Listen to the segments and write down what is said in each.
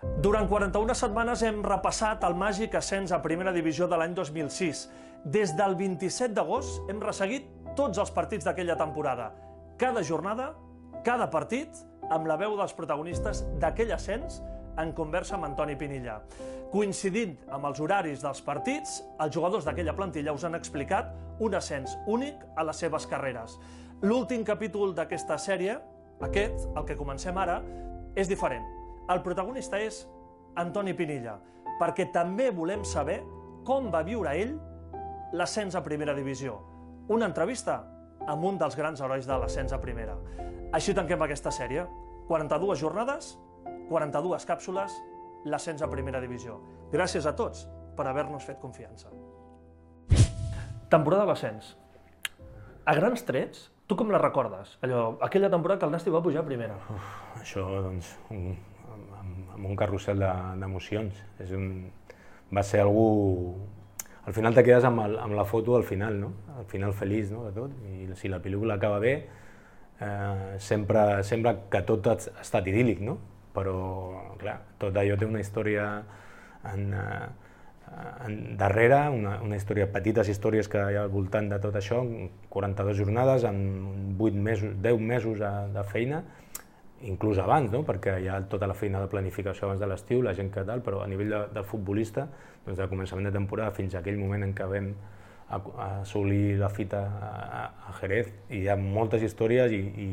Durant 41 setmanes hem repassat el màgic ascens a primera divisió de l'any 2006. Des del 27 d'agost hem resseguit tots els partits d'aquella temporada. Cada jornada, cada partit, amb la veu dels protagonistes d'aquell ascens en conversa amb Antoni Pinilla. Coincidint amb els horaris dels partits, els jugadors d'aquella plantilla us han explicat un ascens únic a les seves carreres. L'últim capítol d'aquesta sèrie, aquest, el que comencem ara, és diferent. El protagonista és Antoni Pinilla, perquè també volem saber com va viure ell l'ascens a primera divisió. Una entrevista amb un dels grans herois de l'ascens a primera. Així tanquem aquesta sèrie. 42 jornades, 42 càpsules, l'ascens a primera divisió. Gràcies a tots per haver-nos fet confiança. Temporada d'ascens. A grans trets, tu com la recordes? Allò, aquella temporada que el Nasti va pujar a primera. Uf, això, doncs, amb, un carrusel d'emocions. De, és un, va ser algú... Al final te quedes amb, el, amb la foto al final, no? Al final feliç, no?, de tot. I si la pel·lícula acaba bé, eh, sempre sembla que tot ha estat idíl·lic, no? Però, clar, tot allò té una història en, eh, en darrere, una, una història, petites històries que hi ha al voltant de tot això, 42 jornades, amb 8 mesos, 10 mesos de, de feina, inclús abans, no? perquè hi ha tota la feina de planificació abans de l'estiu, la gent que tal, però a nivell de, de futbolista, doncs de començament de temporada fins a aquell moment en què vam assolir la fita a, a Jerez, i hi ha moltes històries i, i,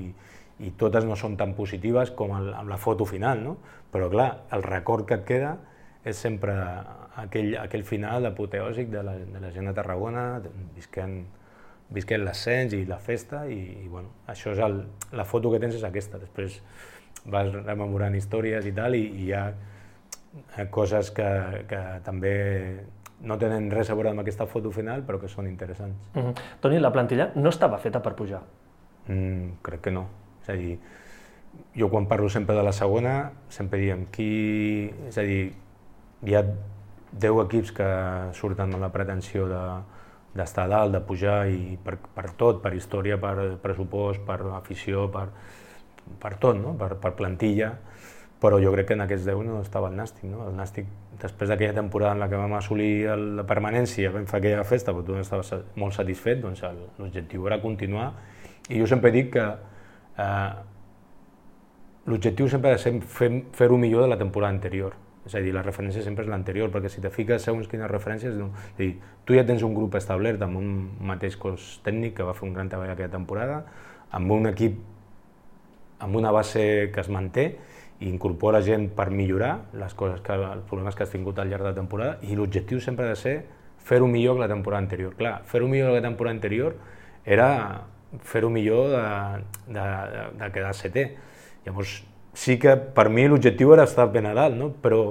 i totes no són tan positives com el, amb la foto final, no? però clar, el record que et queda és sempre aquell, aquell final apoteòsic de la, de la gent de Tarragona, visquent visquent l'ascens i la festa i, i bueno, això és el, la foto que tens és aquesta. Després vas rememorant històries i tal i, i hi ha coses que, que també no tenen res a veure amb aquesta foto final, però que són interessants. Mm -hmm. Toni, la plantilla no estava feta per pujar? Mm, crec que no. És a dir, jo quan parlo sempre de la segona, sempre diem qui... És a dir, hi ha 10 equips que surten amb la pretensió de, d'estar dalt, de pujar i per, per tot, per història, per pressupost, per afició, per, per tot, no? per, per plantilla, però jo crec que en aquests 10 no estava el Nàstic. No? El Nàstic, després d'aquella temporada en la que vam assolir la permanència, vam fer aquella festa, però tu estaves molt satisfet, doncs l'objectiu era continuar. I jo sempre dic que eh, l'objectiu sempre ha de ser fer-ho fer millor de la temporada anterior és a dir, la referència sempre és l'anterior, perquè si te fiques segons quines referències, no, és dir, tu ja tens un grup establert amb un mateix cos tècnic que va fer un gran treball aquella temporada, amb un equip amb una base que es manté i incorpora gent per millorar les coses que, els problemes que has tingut al llarg de la temporada i l'objectiu sempre ha de ser fer-ho millor que la temporada anterior. Clar, fer-ho millor que la temporada anterior era fer-ho millor de, de, de, de quedar setè. Llavors, sí que per mi l'objectiu era estar ben a dalt, no? però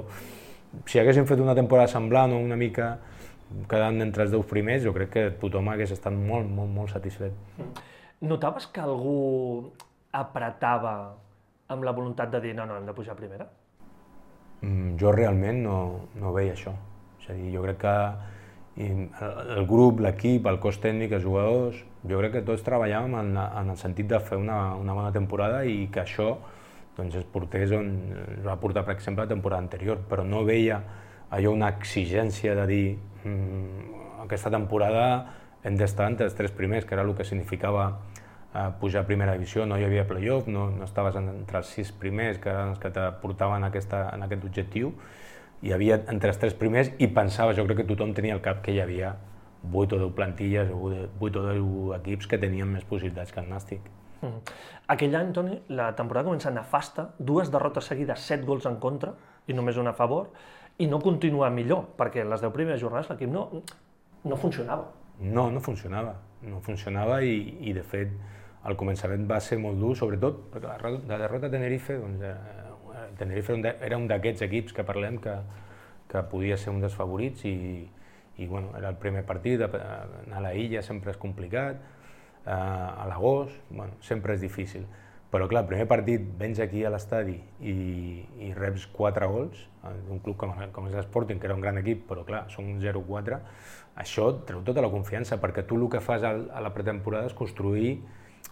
si haguéssim fet una temporada semblant o una mica quedant entre els deu primers, jo crec que tothom hagués estat molt, molt, molt satisfet. Notaves que algú apretava amb la voluntat de dir no, no, hem de pujar a primera? Mm, jo realment no, no veia això. És a dir, jo crec que el grup, l'equip, el cos tècnic, els jugadors, jo crec que tots treballàvem en, en el sentit de fer una, una bona temporada i que això doncs es portés on es va portar, per exemple, la temporada anterior, però no veia allò una exigència de dir mmm, aquesta temporada hem d'estar entre els tres primers, que era el que significava eh, pujar a primera divisió, no hi havia playoff, no, no estaves entre els sis primers, que eren els que te portaven aquesta, en aquest objectiu, hi havia entre els tres primers i pensava, jo crec que tothom tenia al cap que hi havia 8 o 10 plantilles o 8 o 10 equips que tenien més possibilitats que el Nàstic. Mm. Aquell any, Toni, la temporada comença nefasta, dues derrotes seguides, set gols en contra i només una a favor, i no continua millor, perquè les deu primeres jornades l'equip no, no funcionava. No, no funcionava, no funcionava i, i de fet el començament va ser molt dur, sobretot perquè la, la derrota a Tenerife, doncs, eh, Tenerife era un d'aquests equips que parlem que, que podia ser un dels favorits i, i bueno, era el primer partit, anar a la illa sempre és complicat, eh, a l'agost, bueno, sempre és difícil. Però clar, el primer partit vens aquí a l'estadi i, i reps 4 gols d'un club com, com és l'Sporting, que era un gran equip, però clar, són 0-4, això treu tota la confiança, perquè tu el que fas a la pretemporada és construir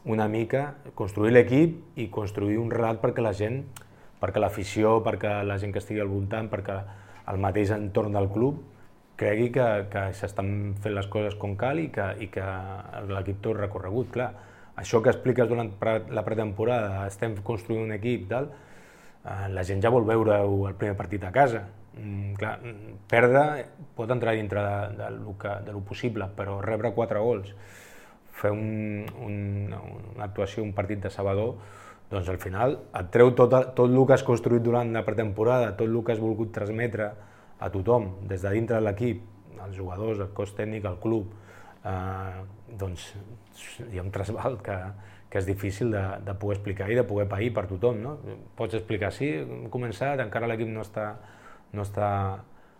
una mica, construir l'equip i construir un relat perquè la gent perquè l'afició, perquè la gent que estigui al voltant, perquè el mateix entorn del club cregui que, que s'estan fent les coses com cal i que, i que l'equip té recorregut. Clar, això que expliques durant la pretemporada, estem construint un equip, tal, eh, la gent ja vol veure el primer partit a casa. Mm, clar, perdre pot entrar dintre de, de, lo que, de lo possible, però rebre quatre gols, fer un, un, una actuació, un partit de Sabador, doncs al final et treu tot, tot el que has construït durant la pretemporada, tot el que has volgut transmetre a tothom, des de dintre de l'equip, els jugadors, el cos tècnic, el club, eh, doncs hi ha un trasbal que, que és difícil de, de poder explicar i de poder pair per tothom. No? Pots explicar, sí, hem començat, encara l'equip no està, no està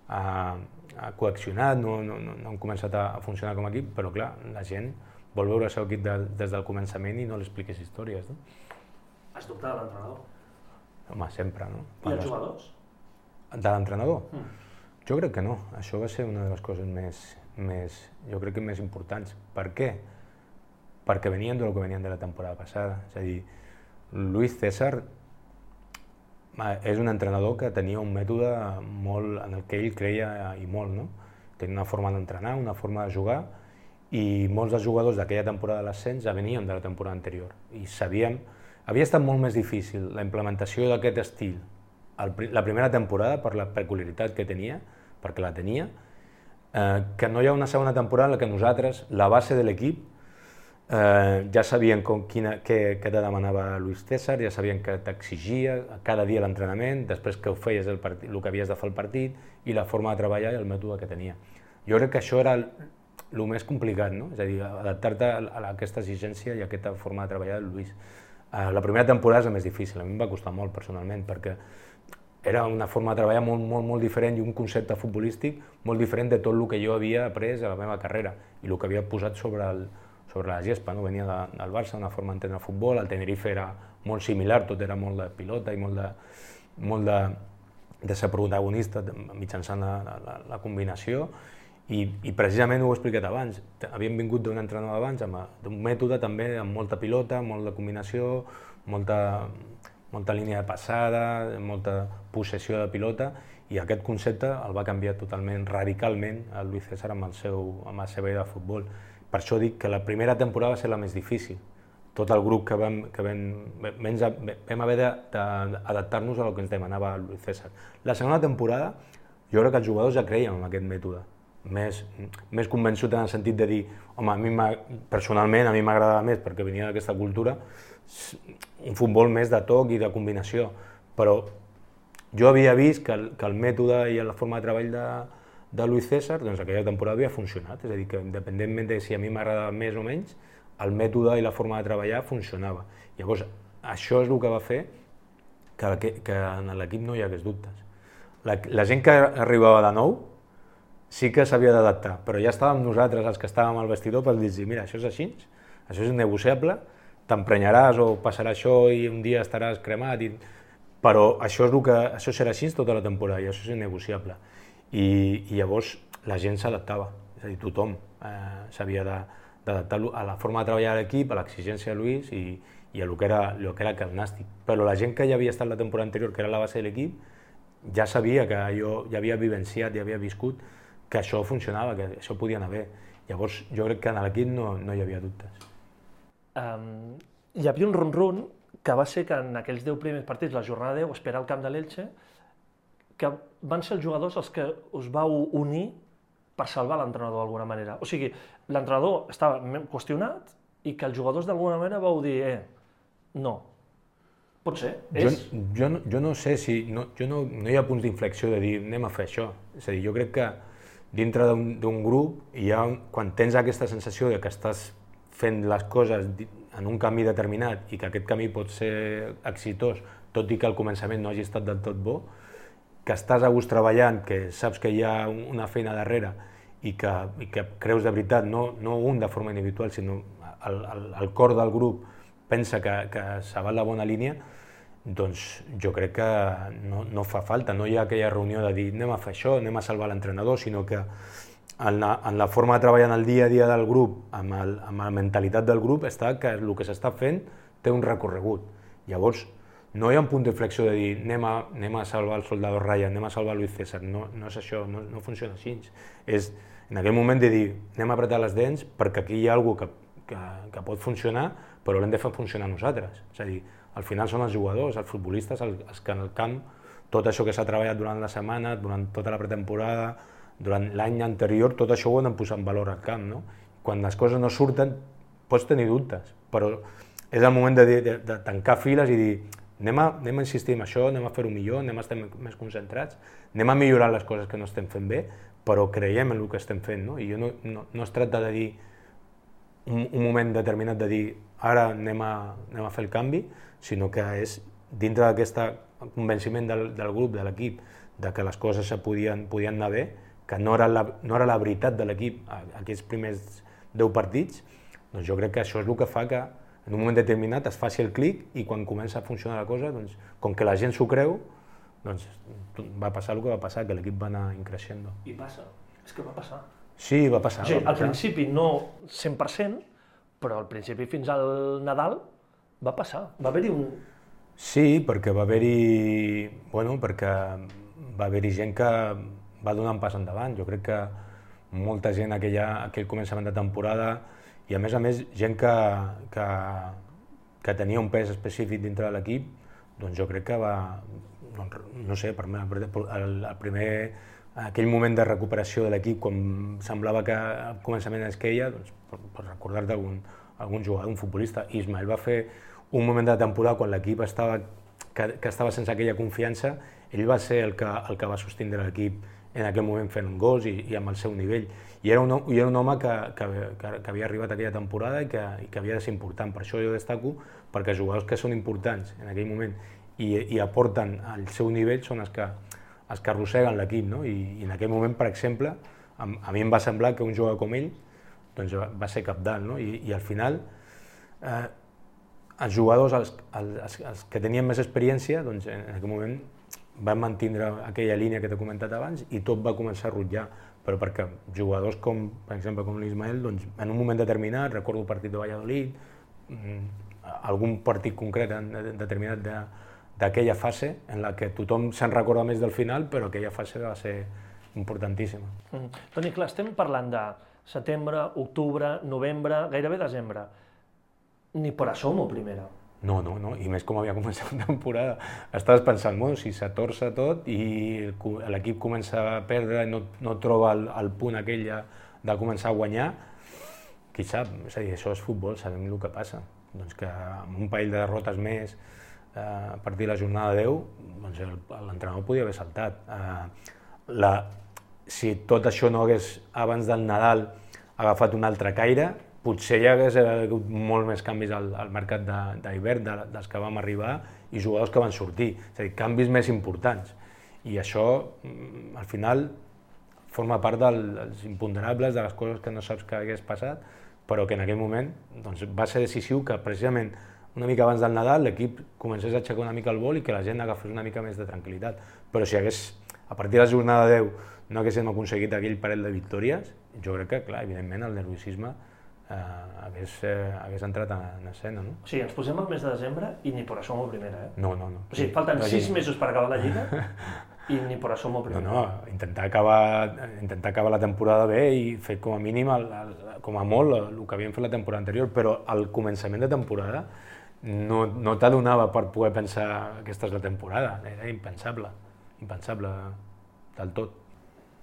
eh, coaccionat, no, no, no, no han començat a, a funcionar com a equip, però clar, la gent vol veure el seu equip de, des del començament i no li expliquis històries. No? Has dubtat de l'entrenador? Home, sempre, no? I els jugadors? De l'entrenador? Mm. Jo crec que no. Això va ser una de les coses més, més, jo crec que més importants. Per què? Perquè venien del que venien de la temporada passada. És a dir, Luis César és un entrenador que tenia un mètode molt, en el que ell creia i molt, no? Tenia una forma d'entrenar, una forma de jugar, i molts dels jugadors d'aquella temporada de l'ascens ja venien de la temporada anterior i sabíem havia estat molt més difícil la implementació d'aquest estil la primera temporada per la peculiaritat que tenia, perquè la tenia, eh, que no hi ha una segona temporada en la que nosaltres, la base de l'equip, eh, ja sabien com, quina, què, què te demanava Luis César, ja sabien que t'exigia cada dia l'entrenament, després que ho feies el, partit, el que havies de fer el partit i la forma de treballar i el mètode que tenia. Jo crec que això era el, el més complicat, no? és a dir, adaptar-te a, aquesta exigència i a aquesta forma de treballar del Luis. Eh, la primera temporada és la més difícil, a mi em va costar molt personalment, perquè era una forma de treballar molt, molt, molt diferent i un concepte futbolístic molt diferent de tot el que jo havia après a la meva carrera i el que havia posat sobre, el, sobre la gespa. No? Venia de, del Barça, una forma d'entendre futbol, el Tenerife era molt similar, tot era molt de pilota i molt de, molt de, de ser protagonista mitjançant la, la, la combinació i, i precisament ho he explicat abans, havíem vingut d'un entrenador abans amb un mètode també amb molta pilota, molt de combinació, molta, molta línia de passada, molta possessió de pilota i aquest concepte el va canviar totalment, radicalment, el Luis César amb, el seu, amb la seva idea de futbol. Per això dic que la primera temporada va ser la més difícil. Tot el grup que vam, que vam, vam, vam haver d'adaptar-nos a el que ens demanava Luis César. La segona temporada, jo crec que els jugadors ja creien en aquest mètode més, més convençut en el sentit de dir, home, a mi personalment a mi m'agradava més perquè venia d'aquesta cultura un futbol més de toc i de combinació, però jo havia vist que el, que el mètode i la forma de treball de, de Luis César, doncs aquella temporada havia funcionat, és a dir, que independentment de si a mi m'agradava més o menys, el mètode i la forma de treballar funcionava. Llavors, això és el que va fer que, que en l'equip no hi hagués dubtes. La, la gent que arribava de nou, sí que s'havia d'adaptar, però ja estàvem nosaltres, els que estàvem al vestidor, per dir mira, això és així, això és negociable, t'emprenyaràs o passarà això i un dia estaràs cremat, i... però això, és el que, això serà així tota la temporada i això és innegociable. I, i llavors la gent s'adaptava, és a dir, tothom eh, s'havia d'adaptar a la forma de treballar l'equip, a l'exigència de Luis i, i a lo que, era, lo que era el nàstic. Però la gent que ja havia estat la temporada anterior, que era la base de l'equip, ja sabia que jo ja havia vivenciat, ja havia viscut que això funcionava, que això podia anar bé. Llavors, jo crec que en l'equip no, no hi havia dubtes. Um, hi havia un run-run que va ser que en aquells 10 primers partits, la jornada 10, esperar al camp de l'Elche, que van ser els jugadors els que us vau unir per salvar l'entrenador d'alguna manera. O sigui, l'entrenador estava qüestionat i que els jugadors d'alguna manera vau dir, eh, no, Pot ser. Jo, és... jo, no, jo no sé si... No, jo no, no hi ha punts d'inflexió de dir anem a fer això. És a dir, jo crec que dintre d'un grup, hi ha, quan tens aquesta sensació de que estàs fent les coses en un camí determinat i que aquest camí pot ser exitós, tot i que al començament no hagi estat del tot bo, que estàs a gust treballant, que saps que hi ha una feina darrere i que, i que creus de veritat, no, no un de forma individual, sinó el, el, el cor del grup pensa que, que s'ha va la bona línia, doncs jo crec que no, no fa falta, no hi ha aquella reunió de dir anem a fer això, anem a salvar l'entrenador, sinó que en la, en la forma de treballar en el dia a dia del grup, amb, el, amb la mentalitat del grup, està que el que s'està fent té un recorregut. Llavors, no hi ha un punt d'inflexió de dir anem a, anem a salvar el soldado Ryan, anem a salvar Luis César, no, no és això, no, no funciona així. És en aquell moment de dir anem a apretar les dents perquè aquí hi ha alguna que, que, que pot funcionar, però l'hem de fer funcionar nosaltres. És a dir, al final són els jugadors, els futbolistes, els que en el camp, tot això que s'ha treballat durant la setmana, durant tota la pretemporada, durant l'any anterior, tot això ho hem de posar en valor al camp. No? Quan les coses no surten, pots tenir dubtes, però és el moment de, de, de tancar files i dir anem a, anem a insistir en això, anem a fer-ho millor, anem a estar més concentrats, anem a millorar les coses que no estem fent bé, però creiem en el que estem fent. No? I jo no, no, no es tracta de dir un, un moment determinat de dir ara anem a, anem a fer el canvi, sinó que és dintre d'aquest convenciment del, del grup, de l'equip, de que les coses se podien, podien anar bé, que no era la, no era la veritat de l'equip aquests primers 10 partits, doncs jo crec que això és el que fa que en un moment determinat es faci el clic i quan comença a funcionar la cosa, doncs, com que la gent s'ho creu, doncs va passar el que va passar, que l'equip va anar increixent. I passa, és que va passar. Sí, va passar. O sigui, va al principi no 100%, però al principi fins al Nadal va passar. Va haver-hi un... Sí, perquè va haver-hi... Bueno, perquè va haver-hi gent que va donar un pas endavant. Jo crec que molta gent aquella, aquell començament de temporada i a més a més gent que, que, que tenia un pes específic dintre de l'equip, doncs jo crec que va, doncs, no sé, per mi el, el primer, aquell moment de recuperació de l'equip, quan semblava que al començament es queia, doncs, per, per recordar-te algun, algun jugador, un futbolista, Ismael va fer un moment de temporada quan l'equip estava, que, que estava sense aquella confiança, ell va ser el que, el que va sostindre l'equip en aquell moment fent gols i, i amb el seu nivell. I era un, i era un home que, que, que, que havia arribat aquella temporada i que, i que havia de ser important. Per això jo destaco, perquè jugadors que són importants en aquell moment i, i aporten el seu nivell són els que, els que arrosseguen l'equip. No? I, I en aquell moment, per exemple, a, a mi em va semblar que un jugador com ell doncs, va, ser capdalt. No? I, I al final, eh, els jugadors, els, els, els que tenien més experiència, doncs en aquell moment vam mantindre aquella línia que t'he comentat abans i tot va començar a rutllar, però perquè jugadors com, per exemple, com l'Ismael, doncs, en un moment determinat, recordo el partit de Valladolid, mm, algun partit concret en, determinat d'aquella de, fase en la que tothom se'n recorda més del final, però aquella fase va ser importantíssima. Mm. Toni, clar, estem parlant de setembre, octubre, novembre, gairebé desembre. Ni per asomo, primera. No, no, no, i més com havia començat la temporada. Estaves pensant, bueno, si s'atorça tot i l'equip comença a perdre i no, no troba el, el punt aquell de començar a guanyar, qui sap? És a dir, això és futbol, sabem el que passa. Doncs que amb un parell de derrotes més eh, a partir de la jornada 10, doncs l'entrenador podia haver saltat. Eh, la, si tot això no hagués, abans del Nadal, agafat un altre caire, potser hi hagués hagut molt més canvis al, al mercat d'hivern de, de, dels que vam arribar i jugadors que van sortir, és a dir, canvis més importants. I això, mm, al final, forma part del, dels imponderables, de les coses que no saps que hagués passat, però que en aquell moment doncs, va ser decisiu que precisament una mica abans del Nadal l'equip comencés a aixecar una mica el vol i que la gent agafés una mica més de tranquil·litat. Però si hagués, a partir de la jornada 10, no haguéssim aconseguit aquell parell de victòries, jo crec que, clar, evidentment, el nerviosisme eh, hagués, eh, hagués entrat en escena. No? O sigui, ens posem al mes de desembre i ni per això a primera, eh? No, no, no. O sigui, falten no, sis mesos per acabar la Lliga i ni per això a primera. No, no, intentar acabar, intentar acabar la temporada bé i fer com a mínim, el, el, com a molt, el, el que havíem fet la temporada anterior, però al començament de temporada no, no t'adonava per poder pensar que aquesta és la temporada, era impensable, impensable del tot.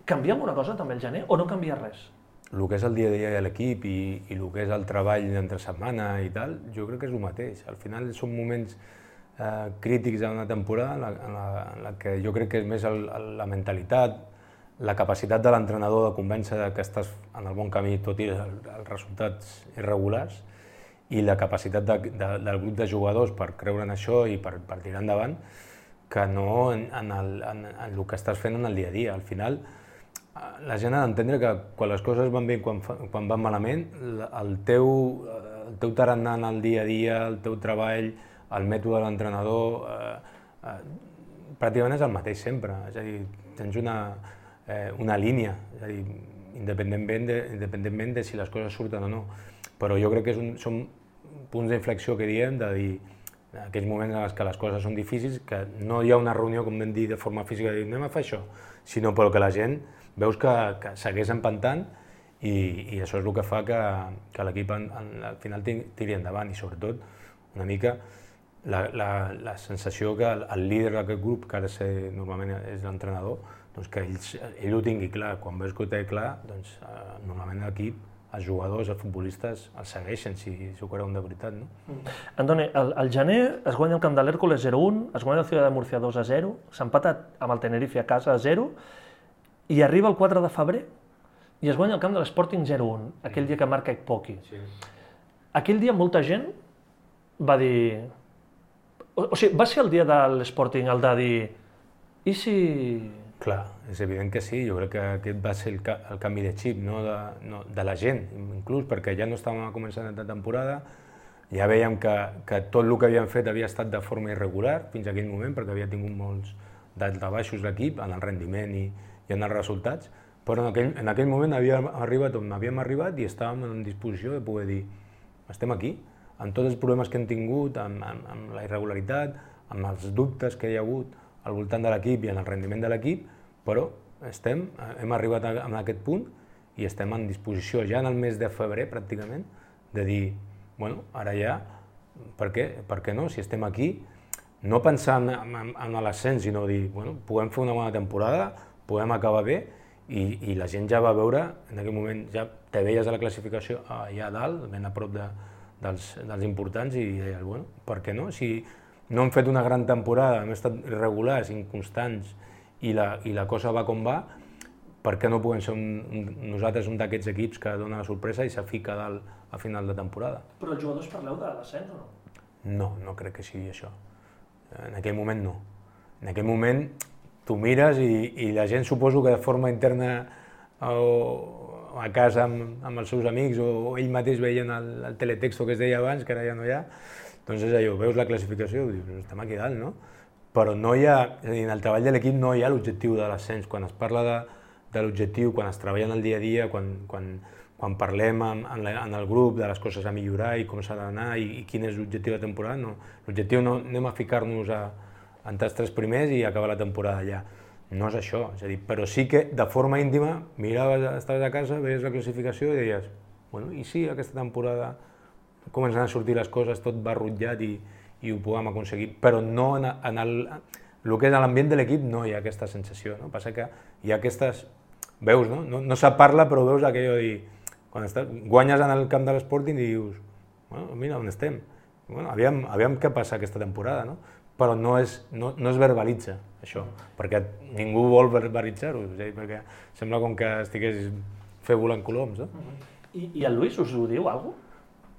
Canvia alguna cosa també el gener o no canvia res? el que és el dia a dia de l'equip i, i el que és el treball d'entre setmana i tal, jo crec que és el mateix. Al final són moments eh, crítics d'una temporada en la, en, la, en la que jo crec que és més el, el, la mentalitat, la capacitat de l'entrenador de convèncer que estàs en el bon camí tot i els, els resultats irregulars i la capacitat de, de, del grup de jugadors per creure en això i per, per tirar endavant que no en, en, el, en, en el que estàs fent en el dia a dia. Al final, la gent ha d'entendre que quan les coses van bé quan, quan van malament, el teu, el teu tarannà en el dia a dia, el teu treball, el mètode de l'entrenador, eh, eh, pràcticament és el mateix sempre. És a dir, tens una, eh, una línia, és a dir, independentment de, independentment de si les coses surten o no. Però jo crec que és un, són punts d'inflexió que diem de dir en aquells moments en què les coses són difícils, que no hi ha una reunió, com vam dir, de forma física, de dir, anem a fer això, sinó però que la gent veus que, que segueix empantant i, i això és el que fa que, que l'equip al final tiri endavant i sobretot una mica la, la, la sensació que el, el líder d'aquest grup, que ara sé, normalment és l'entrenador, doncs que ell, ell ho tingui clar. Quan veus que ho té clar, doncs eh, normalment l'equip els jugadors, els futbolistes, els segueixen si, si ho creuen de veritat. No? Mm. Antoni, el, el gener es guanya el camp de l'Hèrcules 0-1, es guanya el Ciudad de Murcia 2-0, s'empata amb el Tenerife a casa a 0, i arriba el 4 de febrer i es guanya el camp de l'Sporting 0-1, aquell dia que marca Ekpoki. Sí. Aquell dia molta gent va dir... O, o sigui, va ser el dia de l'Sporting el de dir... I si Clar, és evident que sí, jo crec que aquest va ser el, ca el canvi de xip no? De, no, de la gent, inclús perquè ja no estàvem començant la temporada, ja veiem que, que tot el que havien fet havia estat de forma irregular fins a aquell moment, perquè havia tingut molts baixos l'equip en el rendiment i, i en els resultats, però en aquell, en aquell moment havíem arribat on havíem arribat i estàvem en disposició de poder dir estem aquí, amb tots els problemes que hem tingut, amb, amb, amb la irregularitat, amb els dubtes que hi ha hagut, al voltant de l'equip i en el rendiment de l'equip, però estem, hem arribat a, a aquest punt i estem en disposició ja en el mes de febrer pràcticament de dir, bueno, ara ja, per què, per què no? Si estem aquí, no pensar en, en, en l'ascens, sinó dir, bueno, podem fer una bona temporada, podem acabar bé, i, i la gent ja va veure, en aquell moment ja te veies a la classificació allà a dalt, ben a prop de, dels, dels importants, i deies, bueno, per què no? Si no hem fet una gran temporada, hem estat irregulars, inconstants i la, i la cosa va com va, per què no podem ser un, un, nosaltres un d'aquests equips que dona la sorpresa i s'afica dalt a final de temporada? Però els jugadors parleu de l'ascens o no? No, no crec que sigui això. En aquell moment no. En aquell moment tu mires i, i la gent suposo que de forma interna o a casa amb, amb els seus amics o, o ell mateix veien el, el teletexto que es deia abans, que ara ja no hi ha, doncs és allò, veus la classificació dius, estem aquí dalt, no? Però no hi ha, és a dir, en el treball de l'equip no hi ha l'objectiu de l'ascens. Quan es parla de, de l'objectiu, quan es treballa en el dia a dia, quan, quan, quan parlem en, en, la, en el grup de les coses a millorar i com s'ha d'anar i, i quin és l'objectiu de temporada, no. L'objectiu no anem a ficar-nos a entrar els tres primers i acabar la temporada allà. No és això, és a dir, però sí que de forma íntima miraves, estaves a casa, veies la classificació i deies, bueno, i si aquesta temporada comencen a sortir les coses tot va rutllat i, i ho podem aconseguir, però no en, en el, el que és l'ambient de l'equip no hi ha aquesta sensació, no? Passa que hi ha aquestes, veus, no? No, no se parla però veus aquello dir, quan estàs, guanyes en el camp de l'esporting i dius, bueno, mira on estem, bueno, aviam, aviam què passa aquesta temporada, no? Però no es, no, no es verbalitza això, perquè ningú vol verbalitzar-ho, perquè sembla com que estigués fer volant coloms. No? I, I el Lluís us ho diu alguna cosa?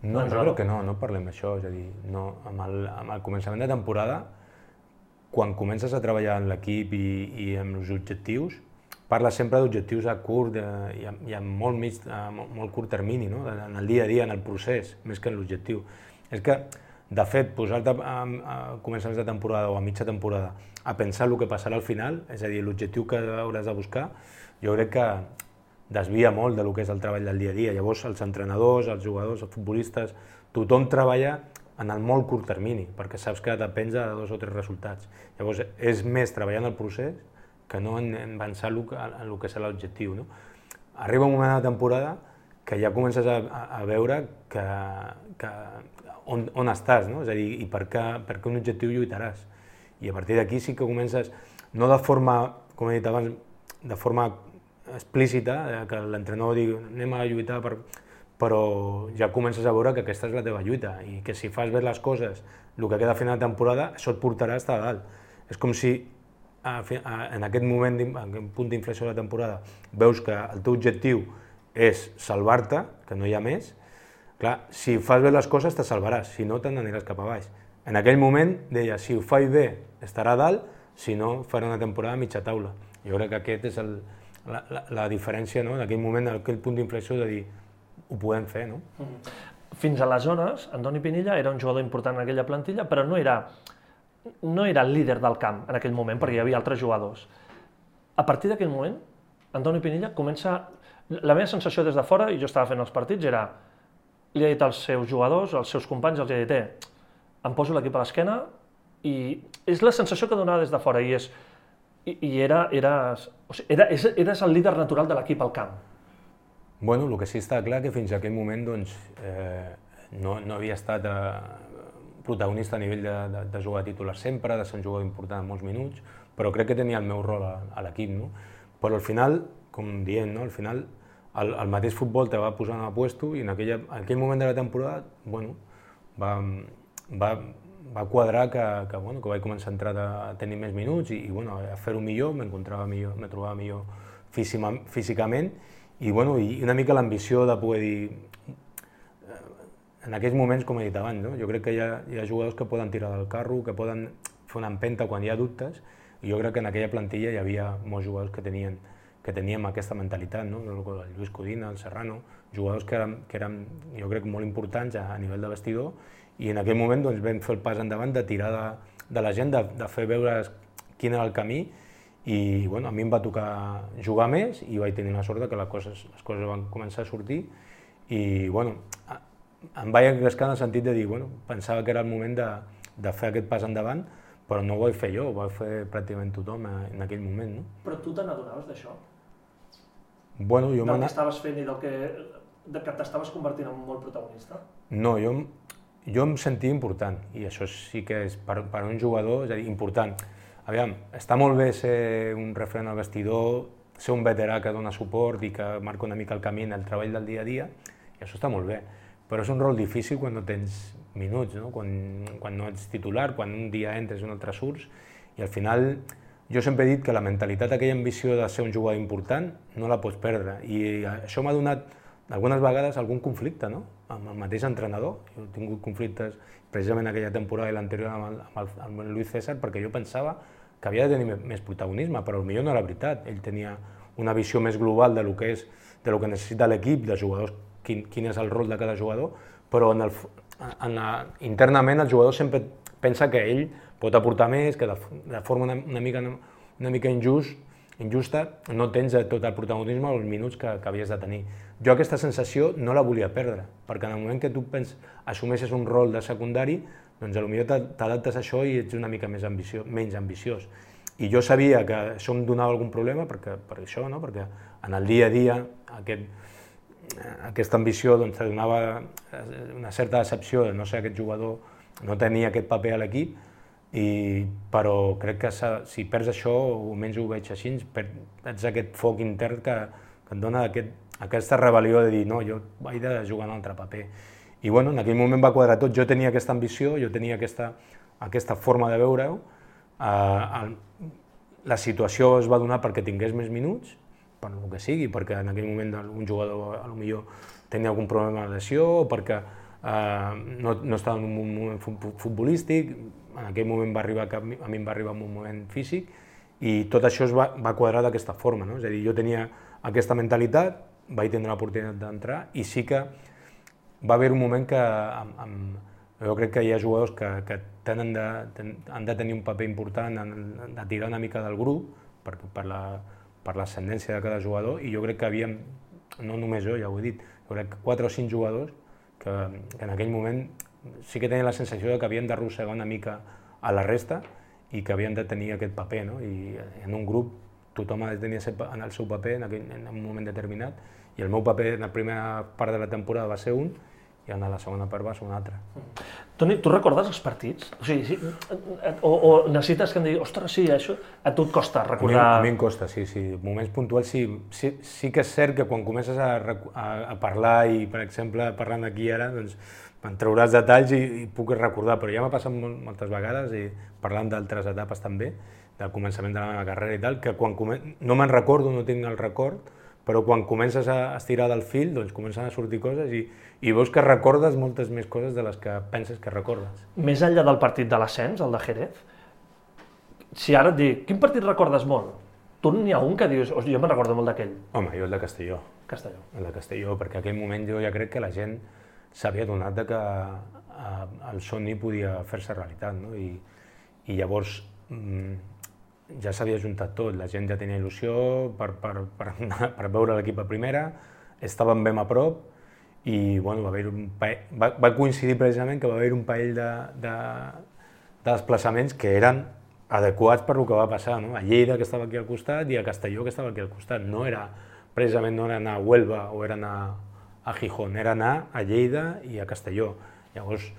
No, jo crec que no, no parlem d'això, és a dir, no, amb, el, amb el començament de temporada, quan comences a treballar en l'equip i, i amb els objectius, parles sempre d'objectius a curt de, i, a, i a molt, mig, a molt curt termini, no? en el dia a dia, en el procés, més que en l'objectiu. És que, de fet, posar-te a, a començaments de temporada o a mitja temporada a pensar el que passarà al final, és a dir, l'objectiu que hauràs de buscar, jo crec que desvia molt del que és el treball del dia a dia. Llavors, els entrenadors, els jugadors, els futbolistes, tothom treballa en el molt curt termini, perquè saps que depèn de dos o tres resultats. Llavors, és més treballar en el procés que no en, en avançar en el que serà l'objectiu. No? Arriba un moment de temporada que ja comences a, a, a veure que, que on, on estàs, no? és a dir, i per què, per què un objectiu lluitaràs. I a partir d'aquí sí que comences, no de forma, com he dit abans, de forma explícita, eh, que l'entrenador digui anem a lluitar per... però ja comences a veure que aquesta és la teva lluita i que si fas bé les coses, el que queda a final de temporada, això et portarà a dalt. És com si a, a, en aquest moment, en aquest punt d'inflexió de la temporada, veus que el teu objectiu és salvar-te, que no hi ha més, clar, si fas bé les coses te salvaràs, si no te'n aniràs cap a baix. En aquell moment deia, si ho faig bé estarà a dalt, si no farà una temporada a mitja taula. Jo crec que aquest és el, la, la, la diferència no? d'aquell moment, aquell punt d'inflexió de dir ho podem fer. No? Mm-hmm. Fins aleshores, Antoni Pinilla era un jugador important en aquella plantilla, però no era, no era el líder del camp en aquell moment, perquè hi havia altres jugadors. A partir d'aquell moment, Antoni Pinilla comença... La meva sensació des de fora, i jo estava fent els partits, era li ha dit als seus jugadors, als seus companys, els ha dit, eh, em poso l'equip a l'esquena i és la sensació que donava des de fora i és i, i era, eres, o sigui, era, eres el líder natural de l'equip al camp. Bueno, el que sí està clar que fins a aquell moment doncs, eh, no, no havia estat eh, protagonista a nivell de, de, de jugar titular sempre, de ser un jugador important en molts minuts, però crec que tenia el meu rol a, a l'equip. No? Però al final, com dient, no? al final el, el mateix futbol te va posar en puesto i en, aquella, en aquell moment de la temporada bueno, va, va, va quadrar que, que, bueno, que vaig començar a entrar a tenir més minuts i, i bueno, a fer-ho millor, m'encontrava millor, me trobava millor físicament i, bueno, i una mica l'ambició de poder dir eh, en aquells moments, com he dit abans, no? jo crec que hi ha, hi ha jugadors que poden tirar del carro, que poden fer una empenta quan hi ha dubtes, i jo crec que en aquella plantilla hi havia molts jugadors que tenien que teníem aquesta mentalitat, no? el Lluís Codina, el Serrano, jugadors que eren, que eren jo crec, molt importants a, a nivell de vestidor i en aquell moment doncs, vam fer el pas endavant de tirar de, de la gent, de, de fer veure quin era el camí i bueno, a mi em va tocar jugar més i vaig tenir la sort que les coses, les coses van començar a sortir i bueno, em vaig engrescar en el sentit de dir, bueno, pensava que era el moment de, de fer aquest pas endavant, però no ho vaig fer jo, ho va fer pràcticament tothom en aquell moment. No? Però tu te n'adonaves d'això? Bueno, jo del que estaves fent i del que, de que t'estaves convertint en molt protagonista? No, jo, jo em sentia important, i això sí que és per, per un jugador, és a dir, important. Aviam, està molt bé ser un referent al vestidor, ser un veterà que dona suport i que marca una mica el camí en el treball del dia a dia, i això està molt bé. Però és un rol difícil quan no tens minuts, no? Quan, quan no ets titular, quan un dia entres i un altre surts, i al final jo sempre he dit que la mentalitat, aquella ambició de ser un jugador important, no la pots perdre. I això m'ha donat algunes vegades algun conflicte no? amb el mateix entrenador. Jo he tingut conflictes precisament aquella temporada i l'anterior amb, amb, el, amb el Luis César perquè jo pensava que havia de tenir més protagonisme, però potser no era veritat. Ell tenia una visió més global de lo que, és, de lo que necessita l'equip, de jugadors, quin, quin és el rol de cada jugador, però en el, en la, internament el jugador sempre pensa que ell pot aportar més, que de, de forma una, una, mica, una mica injust, injusta no tens tot el protagonisme o els minuts que, que havies de tenir. Jo aquesta sensació no la volia perdre, perquè en el moment que tu pens, assumeixes un rol de secundari, doncs potser t'adaptes a això i ets una mica més ambició, menys ambiciós. I jo sabia que això em donava algun problema, perquè, per això, no? perquè en el dia a dia aquest, aquesta ambició doncs, donava una certa decepció de no ser aquest jugador, no tenia aquest paper a l'equip, i, però crec que si perds això, o almenys ho veig així, perds aquest foc intern que, que et dona aquest, aquesta rebel·lió de dir no, jo vaig de jugar un altre paper. I bueno, en aquell moment va quadrar tot, jo tenia aquesta ambició, jo tenia aquesta, aquesta forma de veure-ho, eh, la situació es va donar perquè tingués més minuts, per el que sigui, perquè en aquell moment un jugador a lo millor tenia algun problema de lesió, o perquè eh, no, no estava en un moment futbolístic, en aquell moment va arribar, a mi em va arribar en un moment físic, i tot això es va, va quadrar d'aquesta forma, no? és a dir, jo tenia aquesta mentalitat, vaig tindre l'oportunitat d'entrar, i sí que va haver un moment que amb, amb, jo crec que hi ha jugadors que, que tenen de, ten, han de tenir un paper important en, de tirar una mica del grup per, per la per de cada jugador i jo crec que havíem, no només jo, ja ho he dit, jo crec que quatre o cinc jugadors que, que en aquell moment sí que tenia la sensació de que havien d'arrossegar una mica a la resta i que havien de tenir aquest paper, no? I en un grup tothom ha de tenir en el seu paper en, aquell, en un moment determinat i el meu paper en la primera part de la temporada va ser un i en la segona part va ser un altre. Toni, tu recordes els partits? O, sigui, sí, o, o necessites que em digui, ostres, sí, això a tu et costa recordar... A mi, a mi em costa, sí, sí. Moments puntuals sí. sí. Sí que és cert que quan comences a, a, a parlar i, per exemple, parlant aquí ara, doncs me'n trauràs detalls i, i puc recordar, però ja m'ha passat molt, moltes vegades, i parlant d'altres etapes també, del començament de la meva carrera i tal, que quan comen... no me'n recordo, no tinc el record, però quan comences a estirar del fil, doncs comencen a sortir coses i, i veus que recordes moltes més coses de les que penses que recordes. Més enllà del partit de l'ascens, el de Jerez, si ara et dic, quin partit recordes molt? Tu n'hi ha un que dius, jo me'n recordo molt d'aquell. Home, jo el de Castelló. Castelló. El de Castelló, perquè en aquell moment jo ja crec que la gent s'havia donat de que eh, el somni podia fer-se realitat, no? I, i llavors mm, ja s'havia juntat tot, la gent ja tenia il·lusió per, per, per, per veure l'equip a primera, estàvem ben a prop i bueno, va, haver un paell, va, va coincidir precisament que va haver un parell de, de, de desplaçaments que eren adequats per lo que va passar, no? a Lleida, que estava aquí al costat, i a Castelló, que estava aquí al costat. No era, precisament no era anar a Huelva o era anar a Gijón, era anar a Lleida i a Castelló. Llavors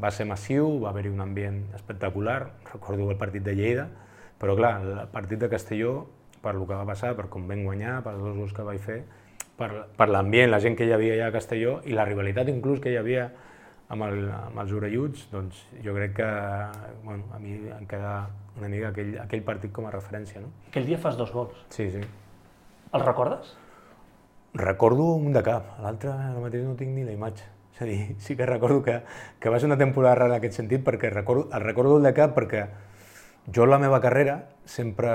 va ser massiu, va haver-hi un ambient espectacular, recordo el partit de Lleida, però clar, el partit de Castelló, per lo que va passar, per com vam guanyar, per els dos gols que vaig fer, per, per l'ambient, la gent que hi havia allà a Castelló i la rivalitat inclús que hi havia amb, el, amb els orelluts, doncs jo crec que bueno, a mi em queda una mica aquell, aquell partit com a referència. No? Aquell dia fas dos gols. Sí, sí. Els recordes? Recordo un de cap, l'altre ara mateix no tinc ni la imatge. És a dir, sí que recordo que, que va ser una temporada rara en aquest sentit perquè recordo, el recordo el de cap perquè jo la meva carrera sempre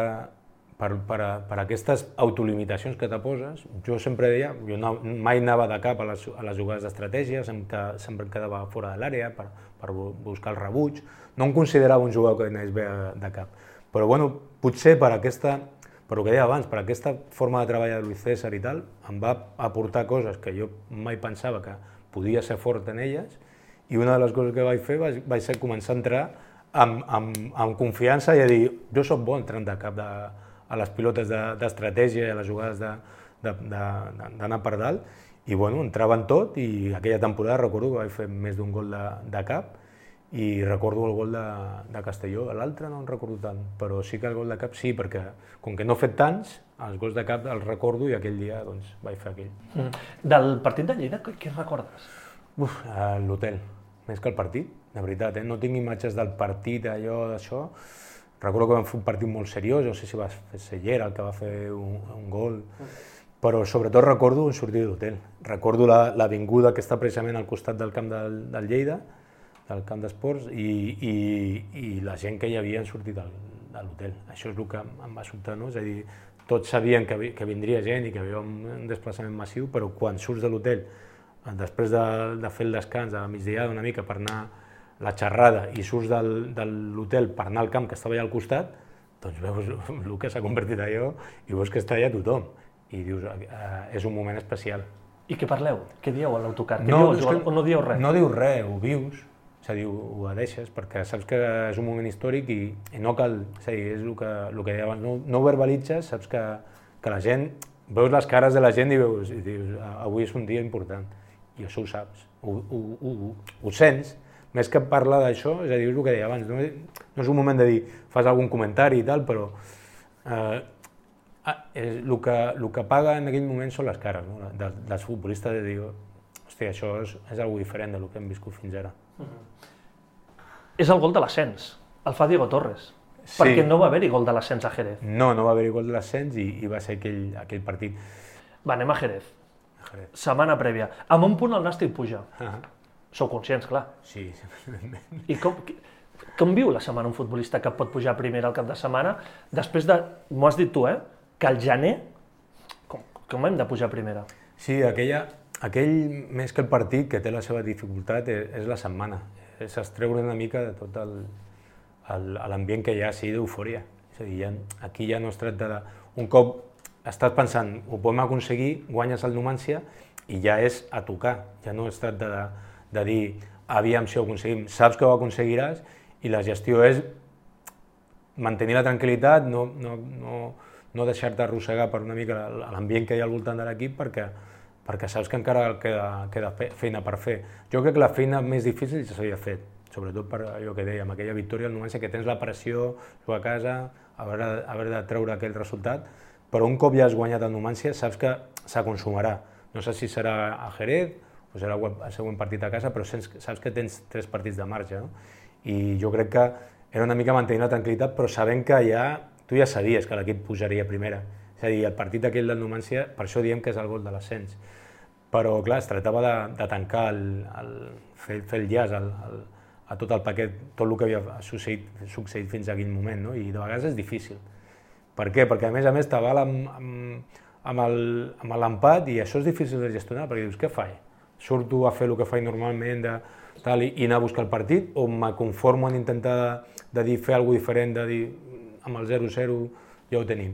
per, per, per aquestes autolimitacions que te poses, jo sempre deia, jo no, mai anava de cap a les, a les jugades d'estratègia, sempre, sempre em quedava fora de l'àrea per, per buscar el rebuig, no em considerava un jugador que anés bé de cap. Però bueno, potser per aquesta, per el que deia abans, per aquesta forma de treballar de Luis César i tal, em va aportar coses que jo mai pensava que podia ser fort en elles, i una de les coses que vaig fer vaig, vaig ser començar a entrar amb, amb, amb confiança i a dir, jo sóc bo entrant de cap de, a les pilotes d'estratègia de, i a les jugades d'anar per dalt, i bueno, entrava en tot i aquella temporada recordo que vaig fer més d'un gol de, de cap i recordo el gol de, de Castelló, l'altre no en recordo tant, però sí que el gol de cap sí, perquè com que no he fet tants, els gols de cap els recordo i aquell dia doncs, vaig fer aquell. Mm. Del partit de Lleida, què recordes? Uf, l'hotel, més que el partit, de veritat, eh? no tinc imatges del partit, allò, d'això, Recordo que vam fer un partit molt seriós, no sé si va ser Llera el que va fer un, un gol, però sobretot recordo un sortir de l'hotel. Recordo l'avinguda la, que està precisament al costat del camp del, del Lleida, del camp d'esports, i, i, i la gent que hi havia sortit del, de l'hotel. Això és el que em va sobtar, no? És a dir, tots sabien que, que vindria gent i que hi havia un desplaçament massiu, però quan surts de l'hotel, després de, de fer el descans a la migdiada una mica per anar la xerrada i surts del, de l'hotel per anar al camp que estava allà al costat, doncs veus el que s'ha convertit allò i veus que està allà tothom. I dius, eh, és un moment especial. I què parleu? Què dieu a l'autocar? No, dieu, que, o no dieu res? No dius res, ho vius, és a dir, ho, deixes, perquè saps que és un moment històric i, i no cal, és a dir, és el que, el que deia abans, no, no verbalitzes, saps que, que la gent, veus les cares de la gent i veus, i dius, avui és un dia important, i això ho saps, ho, ho, ho, ho, ho sents, més que parlar d'això, és a dir, és el que deia abans, no, no és un moment de dir, fas algun comentari i tal, però eh, ah, és, el, que, el que paga en aquell moment són les cares no? de, dels futbolistes, de dir, hòstia, això és, és algo diferent del que hem viscut fins ara. Mm -hmm. És el gol de l'ascens, el fa Diego Torres, sí. perquè no va haver-hi gol de l'ascens a Jerez. No, no va haver-hi gol de l'ascens i, i va ser aquell, aquell partit. Va, anem a Jerez. A Jerez. Setmana prèvia. Amb un punt el Nàstic puja. Uh -huh Sou conscients, clar. Sí, I com, com viu la setmana un futbolista que pot pujar primer al cap de setmana, després de, m'ho has dit tu, eh, que al gener, com, com hem de pujar primera? Sí, aquella, aquell, més que el partit, que té la seva dificultat, és, és la setmana. És extreure una mica de tot l'ambient que hi ha, sí, d'eufòria. És a dir, ja, aquí ja no es tracta de... Un cop estàs pensant, ho podem aconseguir, guanyes el Numància i ja és a tocar, ja no es tracta de de dir, aviam si ho aconseguim, saps que ho aconseguiràs i la gestió és mantenir la tranquil·litat, no, no, no, no deixar-te arrossegar per una mica l'ambient que hi ha al voltant de l'equip perquè, perquè saps que encara queda, queda feina per fer. Jo crec que la feina més difícil ja s'havia fet, sobretot per allò que dèiem, aquella victòria al Numancia, que tens la pressió, jugar a casa, haver, haver de treure aquell resultat, però un cop ja has guanyat el Numancia saps que s'aconsumarà. No sé si serà a Jerez, o serà el següent partit a casa, però saps que tens tres partits de marge, no? I jo crec que era una mica mantenir la tranquil·litat, però sabent que ja, tu ja sabies que l'equip pujaria primera. És a dir, el partit aquell del Numancia, per això diem que és el gol de l'ascens. Però, clar, es tractava de, de tancar, el, el, fer, fer el llaç el, el, a tot el paquet, tot el que havia succeït, succeït fins a aquell moment, no? i de vegades és difícil. Per què? Perquè a més a més t'aval amb, amb, amb l'empat i això és difícil de gestionar, perquè dius, què faig? surto a fer el que faig normalment de, tal, i, i anar a buscar el partit, o me conformo en intentar de, de dir fer alguna diferent, de dir amb el 0-0 ja ho tenim.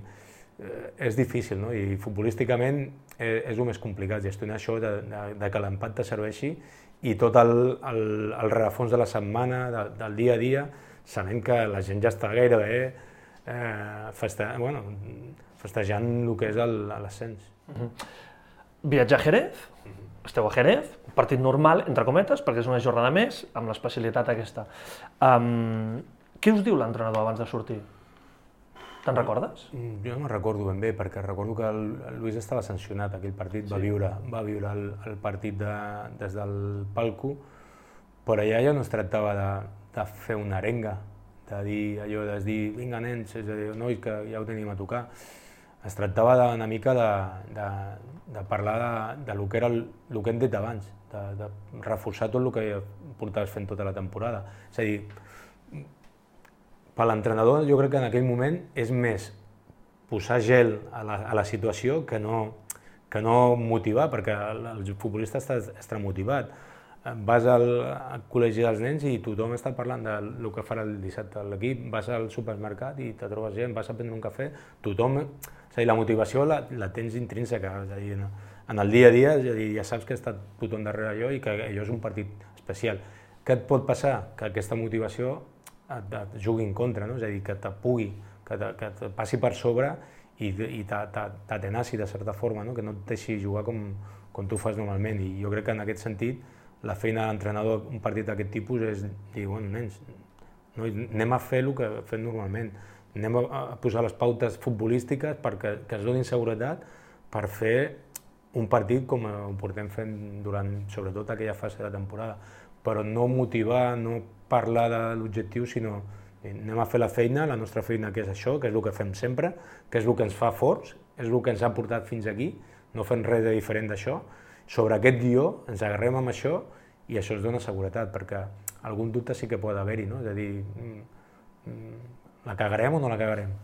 Eh, és difícil, no? i futbolísticament eh, és el més complicat, gestionar això de, de, de que l'empat te serveixi i tot el, el, el rerefons de la setmana, de, del dia a dia, sabent que la gent ja està gairebé eh, feste, bueno, festejant el que és l'ascens. Uh -huh. Viatge a Jerez, uh -huh. esteu a Jerez, un partit normal, entre cometes, perquè és una jornada més, amb l'especialitat aquesta. Um, què us diu l'entrenador abans de sortir? Te'n recordes? Mm, jo no me'n recordo ben bé, perquè recordo que el, el Lluís estava sancionat aquell partit, sí. va viure, va viure el, el partit de, des del palco, però allà ja no es tractava de, de fer una arenga, de dir allò, de dir, vinga nens, és a dir, nois, que ja ho tenim a tocar. Es tractava de, una mica de, de, de parlar de, de lo que era el, el que hem dit abans, de, de reforçar tot el que portaves fent tota la temporada. És a dir, per l'entrenador jo crec que en aquell moment és més posar gel a la, a la situació que no, que no motivar, perquè el, futbolista està extramotivat. Vas al, al col·legi dels nens i tothom està parlant del que farà el dissabte l'equip, vas al supermercat i te trobes gent, vas a prendre un cafè, tothom... És a dir, la motivació la, la tens intrínseca, és a dir, no? en el dia a dia, és a dir, ja saps que està tothom darrere allò i que allò és un partit especial. Què et pot passar? Que aquesta motivació et, et jugui en contra, no? és a dir, que te pugui, que te, que te passi per sobre i, i t'atenaci de certa forma, no? que no et deixi jugar com, com tu fas normalment. I jo crec que en aquest sentit la feina de l'entrenador un partit d'aquest tipus és dir, bueno, nens, no, anem a fer el que fem normalment, anem a, a posar les pautes futbolístiques perquè que es donin seguretat per fer un partit com ho portem fent durant, sobretot, aquella fase de temporada, però no motivar, no parlar de l'objectiu, sinó eh, anem a fer la feina, la nostra feina que és això, que és el que fem sempre, que és el que ens fa forts, és el que ens ha portat fins aquí, no fem res de diferent d'això. Sobre aquest guió ens agarrem amb això i això ens dona seguretat, perquè algun dubte sí que pot haver-hi, no? és a dir, mm, mm, la cagarem o no la cagarem?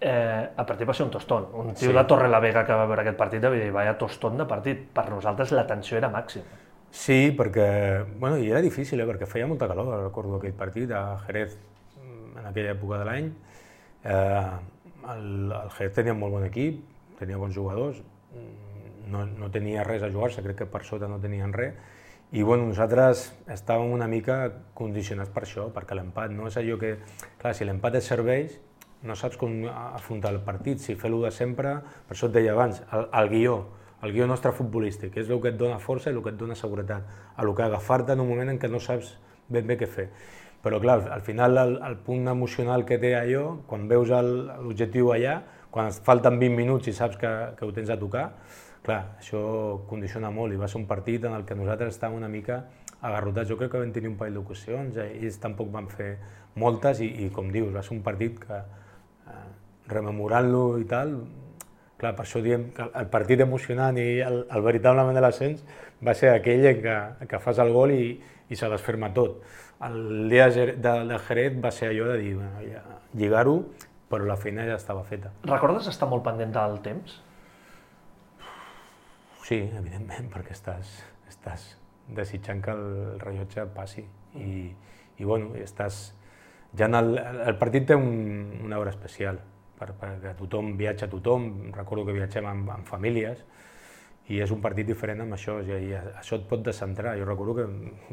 Eh, el partit va ser un tostón. Un tio sí. de Torre la Vega que va veure aquest partit va dir, vaya tostón de partit. Per nosaltres la tensió era màxima. Sí, perquè, bueno, i era difícil, eh, perquè feia molta calor, recordo aquell partit a Jerez mm, en aquella època de l'any. Eh, el, el Jerez tenia molt bon equip, tenia bons jugadors, mm, no, no tenia res a jugar-se, crec que per sota no tenien res, i bueno, nosaltres estàvem una mica condicionats per això, perquè l'empat no és allò que... Clar, si l'empat et serveix, no saps com afrontar el partit, si fer-lo de sempre, per això et deia abans, el, el guió, el guió nostre futbolístic, és el que et dona força i el que et dona seguretat, el que agafar-te en un moment en què no saps ben bé què fer. Però clar, al final el, el punt emocional que té allò, quan veus l'objectiu allà, quan es falten 20 minuts i saps que, que ho tens a tocar, clar, això condiciona molt i va ser un partit en el que nosaltres estàvem una mica agarrotats. Jo crec que vam tenir un parell d'ocasions, eh, ells tampoc van fer moltes i, i com dius, va ser un partit que, eh, rememorant-lo i tal, Clar, per això diem que el partit emocionant i el, el veritablement de l'ascens va ser aquell en què, que fas el gol i, i se desferma tot. El dia de, de Jerez va ser allò de dir, bueno, ja, lligar-ho, però la feina ja estava feta. Recordes estar molt pendent del temps? Sí, evidentment, perquè estàs, estàs desitjant que el rellotge passi i, i bueno, estàs... Ja en el, el partit té un, una hora especial, per, perquè tothom viatja tothom, recordo que viatgem amb, amb famílies, i és un partit diferent amb això, i, això et pot descentrar. Jo recordo que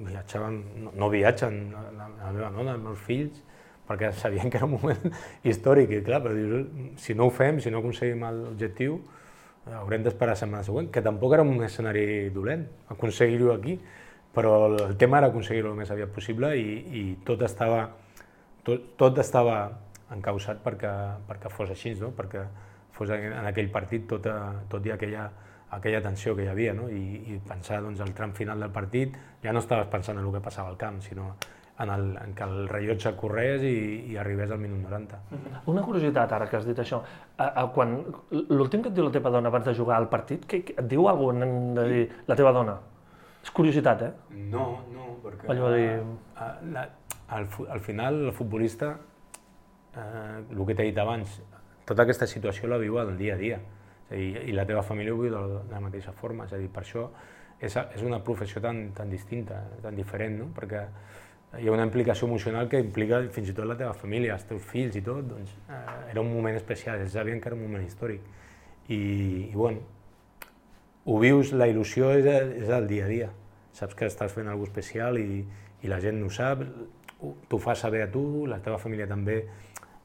viatjaven, no, no viatgen la, la meva dona, els meus fills, perquè sabien que era un moment històric, i clar, però dius, si no ho fem, si no aconseguim l'objectiu, haurem d'esperar la setmana següent, que tampoc era un escenari dolent, aconseguir-ho aquí, però el tema era aconseguir-ho el més aviat possible i, i tot estava, tot, tot estava encausat perquè, perquè fos així, no? perquè fos en aquell partit tota, tot i aquella, aquella tensió que hi havia, no? I, i pensar doncs, el tram final del partit, ja no estaves pensant en el que passava al camp, sinó en, el, en que el rellotge corrés i, i arribés al minut 90. Una curiositat, ara que has dit això. A, a, quan L'últim que et diu la teva dona abans de jugar al partit, que, que et diu alguna cosa de dir la teva dona? És curiositat, eh? No, no, perquè... Allò de dir... A, la, al, al final, el futbolista eh, el que t'he dit abans, tota aquesta situació la viu al dia a dia és a dir, i la teva família ho viu de la, de la mateixa forma, és a dir, per això és, és una professió tan, tan distinta, tan diferent, no? perquè hi ha una implicació emocional que implica fins i tot la teva família, els teus fills i tot, doncs eh, era un moment especial, ells sabien que era un moment històric. I, i bueno, ho vius, la il·lusió és, és el dia a dia. Saps que estàs fent alguna especial i, i la gent no ho sap, t'ho fa saber a tu, la teva família també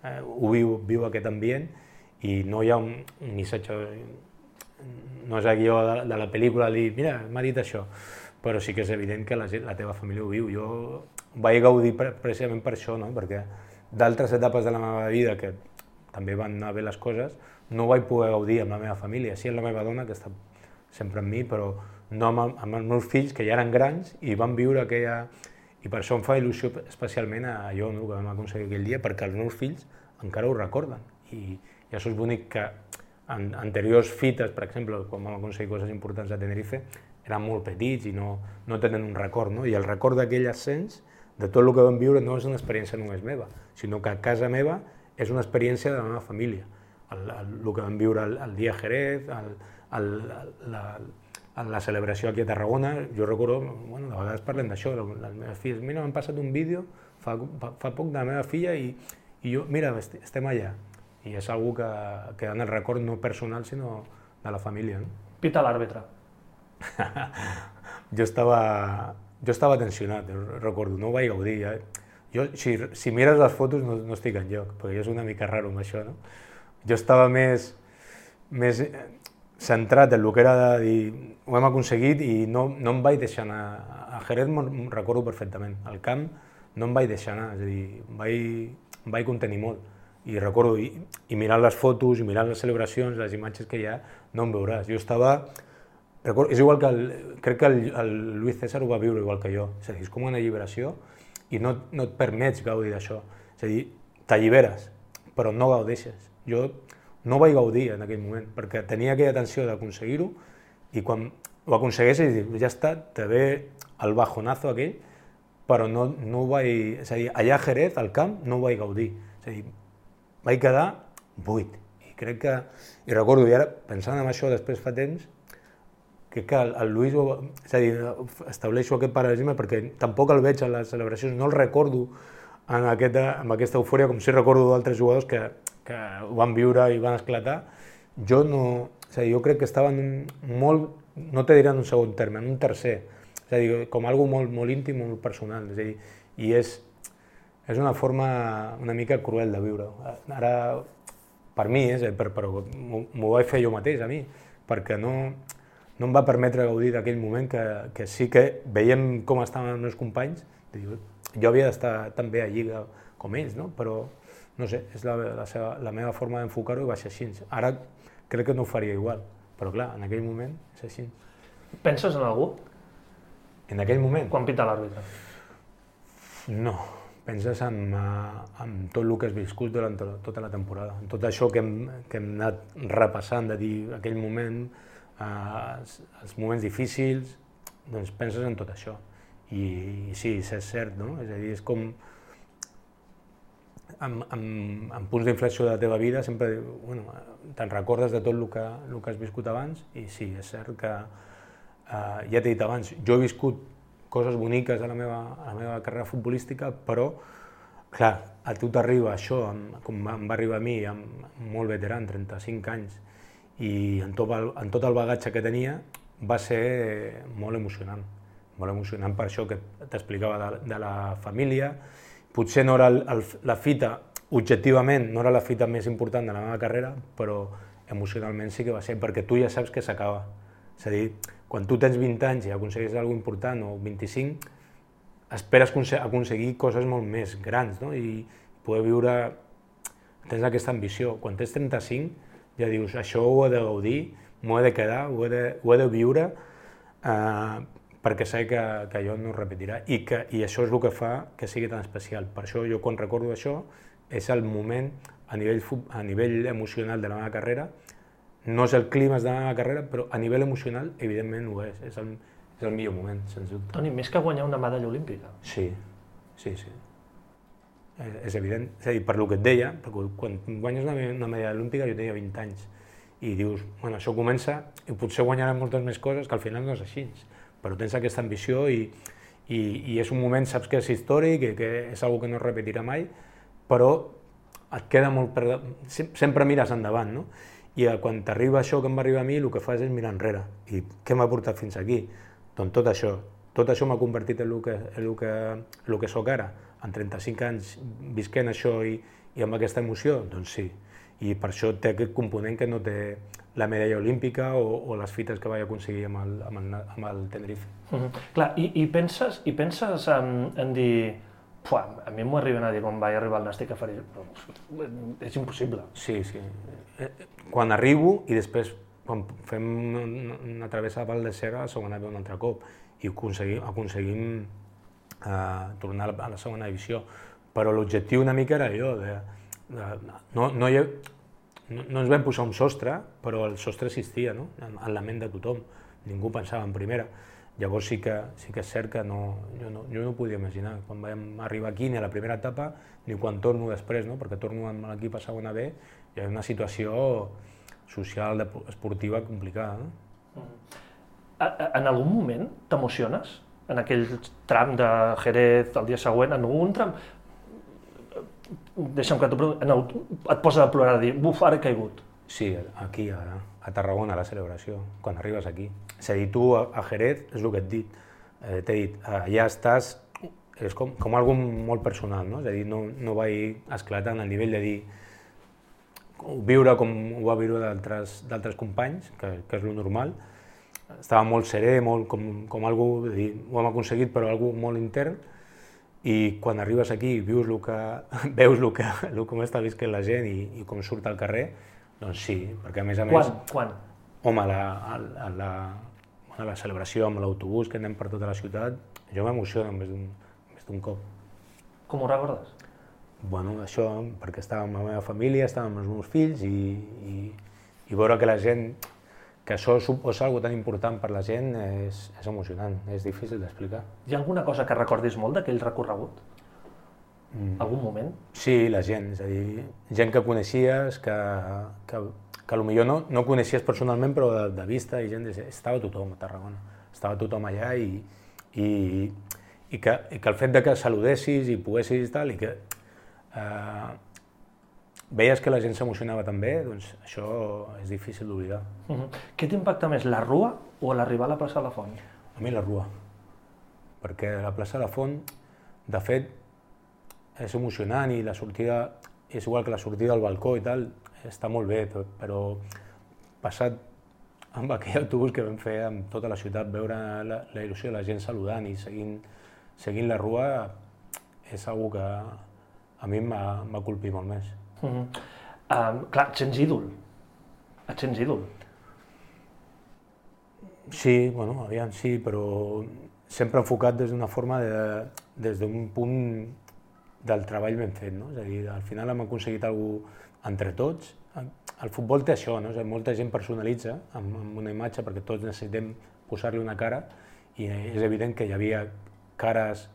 eh, ho viu, viu aquest ambient i no hi ha un, missatge, no és el guió de, de la pel·lícula dir, mira, m'ha dit això, però sí que és evident que la, la teva família ho viu. Jo vaig gaudir precisament per això, no? perquè d'altres etapes de la meva vida que també van anar bé les coses, no vaig poder gaudir amb la meva família, sí amb la meva dona, que està sempre amb mi, però no amb, amb els meus fills, que ja eren grans i van viure aquella... I per això em fa il·lusió especialment a allò no, que vam aconseguir aquell dia, perquè els meus fills encara ho recorden. I, i això és bonic que en anteriors fites, per exemple, quan vam aconseguir coses importants a Tenerife, eren molt petits i no, no tenen un record. No? I el record d'aquell ascens, de tot el que vam viure, no és una experiència només meva, sinó que a casa meva és una experiència de la meva família. El, el, el que vam viure el, el dia Jerez, el, el, la, en la celebració aquí a Tarragona, jo recordo, bueno, de vegades parlem d'això, les meves filles, mira, m'han passat un vídeo fa, fa, fa poc de la meva filla i, i jo, mira, estem allà. I és algú que, que en el record no personal, sinó de la família. No? Pita l'àrbitre. jo estava, jo estava tensionat, recordo, no ho vaig gaudir. Ja. Jo, si, si mires les fotos no, no estic en lloc, perquè jo és una mica raro amb això, no? Jo estava més, més centrat en el que era de dir ho hem aconseguit i no, no em vaig deixar anar. A Jerez me'n recordo perfectament. Al camp no em vaig deixar anar, és a dir, em vaig, em vaig contenir molt. I recordo, i, i mirant les fotos, i mirant les celebracions, les imatges que hi ha, no em veuràs. Jo estava... Recordo, és igual que el, crec que el, el Luis César ho va viure igual que jo. És a dir, és com una alliberació i no, no et permets gaudir d'això. És a dir, t'alliberes, però no gaudeixes. Jo no vaig gaudir en aquell moment, perquè tenia aquella tensió d'aconseguir-ho i quan ho aconsegueixes ja està, te ve el bajonazo aquell, però no, no ho vaig... És a dir, allà a Jerez, al camp, no ho vaig gaudir. És a dir, vaig quedar buit. I crec que... I recordo, i ara, pensant en això després fa temps, crec que el, el Lluís, és a dir, estableixo aquest paral·lelisme perquè tampoc el veig a les celebracions, no el recordo en, aquesta, amb aquesta eufòria com si recordo d'altres jugadors que que ho van viure i van esclatar, jo no... És a dir, jo crec que estaven molt, no te diré en un segon terme, en un tercer, és a dir, com algo molt, molt íntim, molt personal, és a dir, i és, és una forma una mica cruel de viure. Ara, per mi, és, per, però m'ho vaig fer jo mateix, a mi, perquè no, no em va permetre gaudir d'aquell moment que, que sí que veiem com estaven els meus companys, jo havia d'estar també a Lliga com ells, no? però no sé, és la, la, seva, la meva forma d'enfocar-ho i va ser així. Ara crec que no ho faria igual, però clar, en aquell moment és així. Penses en algú? En aquell moment? Quan pita l'àrbitre? No, penses en, uh, en tot el que has viscut durant to tota la temporada, en tot això que hem, que hem anat repassant, de dir aquell moment, uh, els, els moments difícils, doncs penses en tot això. I, i sí, és cert, no? És a dir, és com, amb, amb, amb punts d'inflexió de la teva vida sempre bueno, te'n recordes de tot el que, el que has viscut abans? I sí, és cert que eh, ja t'he dit abans, jo he viscut coses boniques a la meva, a la meva carrera futbolística, però clar, a tu t'arriba això, amb, com em va arribar a mi, amb, molt veteran, 35 anys, i en tot, el, en tot el bagatge que tenia va ser molt emocionant, molt emocionant per això que t'explicava de, de la família, potser no era el, el, la fita, objectivament, no era la fita més important de la meva carrera, però emocionalment sí que va ser, perquè tu ja saps que s'acaba. És a dir, quan tu tens 20 anys i aconseguis alguna important, o 25, esperes aconseguir coses molt més grans, no? i poder viure... Tens aquesta ambició. Quan tens 35, ja dius, això ho he de gaudir, m'ho he de quedar, ho he de, ho he de viure, eh, perquè sé que, que allò no es repetirà i, que, i això és el que fa que sigui tan especial. Per això jo quan recordo això és el moment a nivell, a nivell emocional de la meva carrera, no és el clima de la meva carrera, però a nivell emocional evidentment ho és, és el, és el millor moment, sens dubte. Toni, més que guanyar una medalla olímpica. Sí, sí, sí. És, és evident, és a dir, per lo que et deia, perquè quan guanyes una, una medalla olímpica jo tenia 20 anys, i dius, bueno, això comença i potser guanyarà moltes més coses que al final no és així però tens aquesta ambició i, I, i és un moment, saps que és històric, que, que és una que no es repetirà mai, però et queda molt... Per... Sempre mires endavant, no? I eh, quan t'arriba això que em va arribar a mi, el que fas és mirar enrere. I què m'ha portat fins aquí? Doncs tot això. Tot això m'ha convertit en el que, en el que, el que sóc ara. En 35 anys visquent això i, i amb aquesta emoció, doncs sí. I per això té aquest component que no té la medalla olímpica o, o les fites que vaig aconseguir amb el, amb el, amb el Tenerife. Uh -huh. Clar, i, i penses, i penses en, en dir Pua, a mi m'ho arriben a dir quan vaig arribar al Nàstic a Farell, però és impossible. Sí, sí. Eh, quan arribo i després quan fem una travessa de Val de Serra, la segona ve un altre cop i aconseguim, aconseguim uh, tornar a la segona divisió. Però l'objectiu una mica era allò, de, no, no, hi ha, no, no ens vam posar un sostre, però el sostre existia no? en, en la ment de tothom, ningú pensava en primera. Llavors sí que, sí que és cert que no, jo, no, jo no ho podia imaginar, quan vam arribar aquí ni a la primera etapa ni quan torno després, no? perquè torno amb l'equip a segona B, hi ha una situació social, esportiva complicada. No? Mm. En algun moment t'emociones? En aquell tram de Jerez el dia següent, en algun tram deixa'm que t'ho el, et posa a plorar, a dir, buf, ara he caigut. Sí, aquí, a, a Tarragona, a la celebració, quan arribes aquí. És a dir, tu a, a Jerez, és el que et dit, eh, t'he dit, allà estàs, és com, com algo molt personal, no? És a dir, no, no vaig esclatar en el nivell de dir, viure com ho va viure d'altres companys, que, que és lo normal, estava molt serè, molt com, com algo, dir, ho hem aconseguit, però algo molt intern, i quan arribes aquí vius el que, veus el que, el com està visquent la gent i, i com surt al carrer, doncs sí, perquè a més a més... Quan? Quan? Home, a la, a, la, a la celebració amb l'autobús que anem per tota la ciutat, jo m'emociono més d'un cop. Com ho recordes? Bueno, això, perquè estava amb la meva família, estava amb els meus fills i, i, i veure que la gent que això suposa algo tan important per la gent és, és emocionant, és difícil d'explicar. Hi ha alguna cosa que recordis molt d'aquell recorregut? Mm. Algun moment? Sí, la gent, és a dir, gent que coneixies, que, que, que potser no, no coneixies personalment, però de, de vista, i gent, estava tothom a Tarragona, estava tothom allà i, i, i, que, i que el fet de que saludessis i poguessis i tal, i que eh, veies que la gent s'emocionava també, doncs això és difícil d'oblidar. Uh -huh. Què t'impacta més, la Rua o l'arribar a la plaça de la Font? A mi la Rua, perquè la plaça de la Font, de fet, és emocionant i la sortida és igual que la sortida al balcó i tal, està molt bé, però passat amb aquell autobús que vam fer amb tota la ciutat, veure la, la il·lusió de la gent saludant i seguint, seguint la rua, és una que a mi m'ha colpit molt més. -huh. um, clar, et sents ídol. Et sents ídol. Sí, bueno, aviam, sí, però sempre enfocat des d'una forma, de, des d'un punt del treball ben fet, no? És a dir, al final hem aconseguit alguna entre tots. El futbol té això, no? És a dir, molta gent personalitza amb, amb una imatge perquè tots necessitem posar-li una cara i és evident que hi havia cares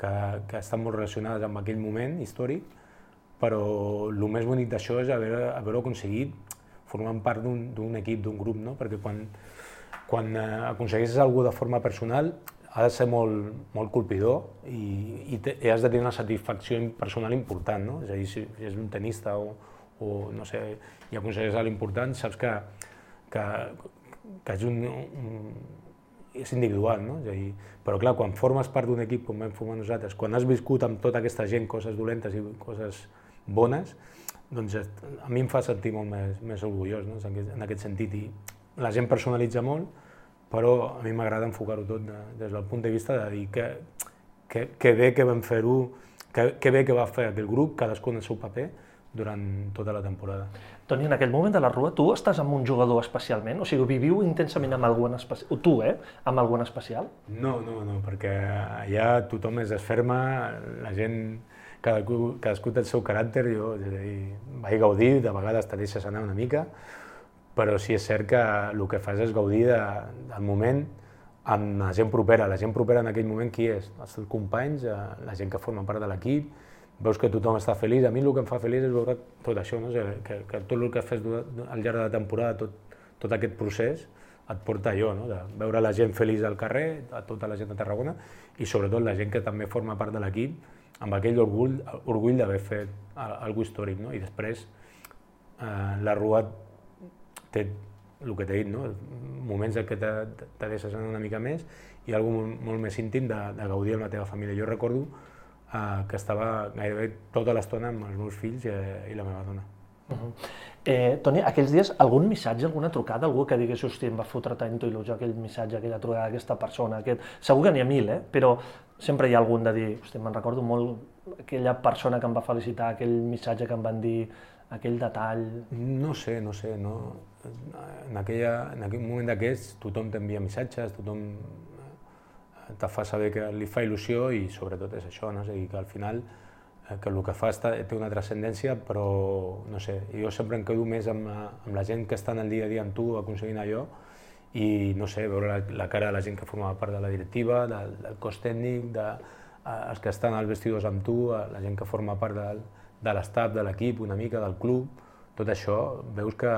que, que estan molt relacionades amb aquell moment històric, però el més bonic d'això és haver, haver aconseguit formant part d'un equip, d'un grup, no? perquè quan, quan eh, aconsegueixes alguna de forma personal ha de ser molt, molt colpidor i, i, te, i has de tenir una satisfacció personal important, no? és a dir, si és un tenista o, o no sé, i aconsegueixes l'important, saps que, que, que és un, un és individual, no? És a dir, però clar, quan formes part d'un equip com vam formar nosaltres, quan has viscut amb tota aquesta gent coses dolentes i coses bones, doncs a mi em fa sentir molt més, més orgullós no? en aquest sentit. I la gent personalitza molt, però a mi m'agrada enfocar-ho tot de, des del punt de vista de dir que, que, que bé que vam fer-ho, que, que bé que va fer aquell grup, cadascú en el seu paper, durant tota la temporada. Toni, en aquell moment de la Rua, tu estàs amb un jugador especialment? O sigui, viviu intensament amb algun especial? Tu, eh? Amb algun especial? No, no, no, perquè allà tothom és esferma, la gent cadascú, cadascú té el seu caràcter, jo és a dir, vaig gaudir, de vegades te deixes anar una mica, però sí és cert que el que fas és gaudir de, del moment amb la gent propera. La gent propera en aquell moment qui és? Els teus companys, eh, la gent que forma part de l'equip, veus que tothom està feliç. A mi el que em fa feliç és veure tot això, no? que, que tot el que fes al llarg de la temporada, tot, tot aquest procés, et porta allò, no? de veure la gent feliç al carrer, a tota la gent de Tarragona, i sobretot la gent que també forma part de l'equip, amb aquell orgull, orgull d'haver fet alguna històric. No? I després eh, la Rua té el que t'he dit, no? moments en què te deixes una mica més i algo molt, molt més íntim de, de gaudir amb la teva família. Jo recordo eh, que estava gairebé tota l'estona amb els meus fills i, i la meva dona. Uh -huh. eh, Toni, aquells dies, algun missatge, alguna trucada, algú que digués, hosti, em va fotre tant il·lusió aquell missatge, aquella trucada d'aquesta persona, aquest... segur que n'hi ha mil, eh? però sempre hi ha algun de dir, hosti, me'n recordo molt aquella persona que em va felicitar, aquell missatge que em van dir, aquell detall... No sé, no sé, no... En, aquella, en aquell moment d'aquests tothom t'envia missatges, tothom eh, te fa saber que li fa il·lusió i sobretot és això, no? és que al final eh, que el que fa està, té una transcendència, però no sé, jo sempre em quedo més amb, amb la gent que està en el dia a dia amb tu aconseguint allò i no sé, veure la, la cara de la gent que formava part de la directiva, del, del cos tècnic, de, els que estan als vestidors amb tu, la gent que forma part del, de l'estat, de l'equip, una mica del club, tot això, veus que,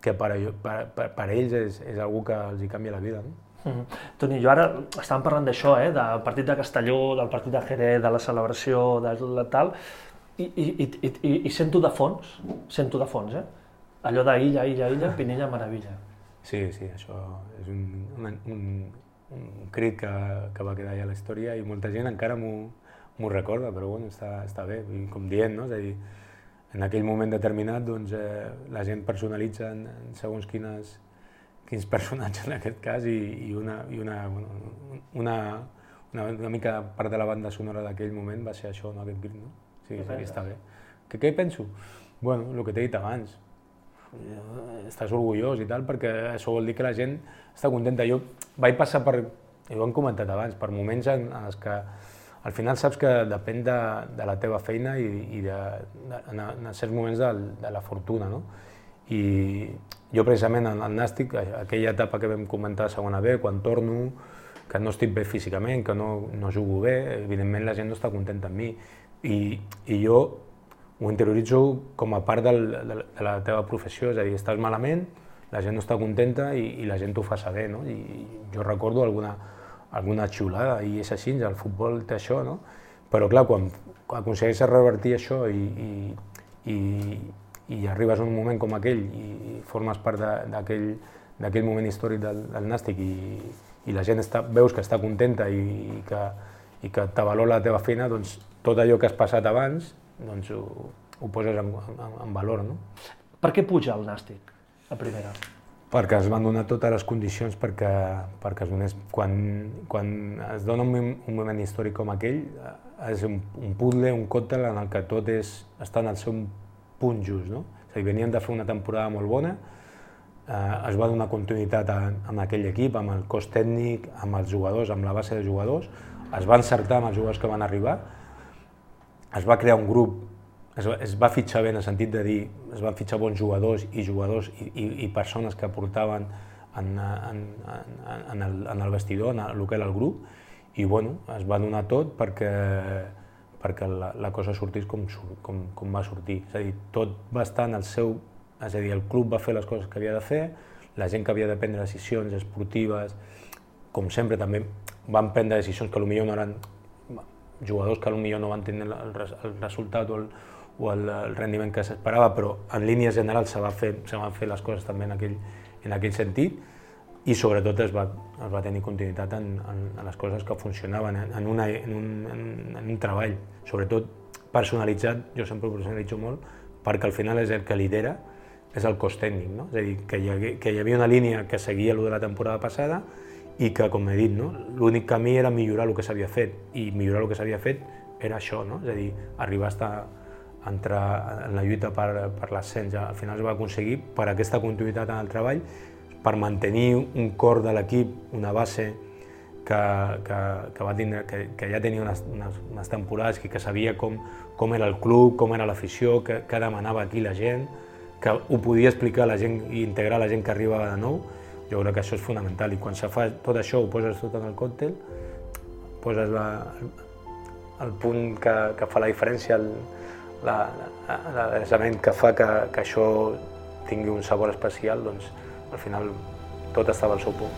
que per, per, per, per ells és, és algú que els hi canvia la vida. No? Mm -hmm. Toni, jo ara estàvem parlant d'això, eh, del partit de Castelló, del partit de Jerez, de la celebració, de la tal, i, i, i, i, i sento de fons, sento de fons, eh? allò d'illa, illa, illa, Pinella, meravella. Sí, sí, això és un, un, un, un crit que, que va quedar ja a la història i molta gent encara m'ho recorda, però bueno, està, està bé, com dient, no? és a dir, en aquell moment determinat doncs, eh, la gent personalitza en, en segons quines, quins personatges en aquest cas i, i, una, i una, bueno, una, una, una mica part de la banda sonora d'aquell moment va ser això, no? aquest crit, no? Sí, sí, està bé. Que, què penso? Bueno, el que t'he dit abans, estàs orgullós i tal, perquè això vol dir que la gent està contenta. Jo vaig passar per, i ho hem comentat abans, per moments en, en els que al final saps que depèn de, de la teva feina i, i de, de, en, en certs moments de, de la fortuna. No? I jo precisament en el Nàstic, aquella etapa que vam comentar a segona B, quan torno, que no estic bé físicament, que no, no jugo bé, evidentment la gent no està contenta amb mi. I, i jo ho interioritzo com a part del, de, de la teva professió, és a dir, estàs malament, la gent no està contenta i, i la gent t'ho fa saber. No? I jo recordo alguna, alguna xiulada, i és així, el futbol té això, no? Però clar, quan aconsegueixes revertir això i, i, i, i arribes a un moment com aquell i formes part d'aquell moment històric del, del Nàstic i, i la gent està, veus que està contenta i, i que, i que t'avalora la teva feina, doncs tot allò que has passat abans doncs ho, ho poses en, en, en valor. No? Per què puja el Nàstic a primera? perquè es van donar totes les condicions perquè, perquè es donés... Quan, quan es dona un, un moment històric com aquell, és un, un puzzle, un còctel en el que tot és, està en el seu punt just. No? És a dir, venien de fer una temporada molt bona, eh, es va donar continuïtat a, amb aquell equip, amb el cos tècnic, amb els jugadors, amb la base de jugadors, es va encertar amb els jugadors que van arribar, es va crear un grup es, es va fitxar bé en el sentit de dir, es van fitxar bons jugadors i jugadors i, i, i persones que portaven en, en, en, en, el, en el vestidor, en el que era el grup, i bueno, es va donar tot perquè, perquè la, la cosa sortís com, com, com va sortir. És a dir, tot va estar en el seu... És a dir, el club va fer les coses que havia de fer, la gent que havia de prendre decisions esportives, com sempre també van prendre decisions que potser no eren jugadors que potser no van tenir el, el resultat o el, o el, el rendiment que s'esperava, però en línies generals se, va fer, se van fer les coses també en aquell, en aquell sentit i sobretot es va, es va tenir continuïtat en, en, en les coses que funcionaven, en, en, una, en, un, en, en un treball, sobretot personalitzat, jo sempre ho personalitzo molt, perquè al final és el que lidera, és el cos tècnic, no? és a dir, que hi, que hi havia una línia que seguia el de la temporada passada i que, com he dit, no? l'únic camí era millorar el que s'havia fet, i millorar el que s'havia fet era això, no? és a dir, arribar a estar entrar en la lluita per, per l'ascens. Al final es va aconseguir per aquesta continuïtat en el treball, per mantenir un cor de l'equip, una base que, que, que, va tindre, que, que ja tenia unes, unes, unes temporades i que sabia com, com era el club, com era l'afició, que, que demanava aquí la gent, que ho podia explicar a la gent i integrar la gent que arribava de nou, jo crec que això és fonamental. I quan se fa tot això, ho poses tot en el còctel, poses la, el punt que, que fa la diferència, el, l'adreçament que fa que, que això tingui un sabor especial, doncs al final tot estava al seu punt.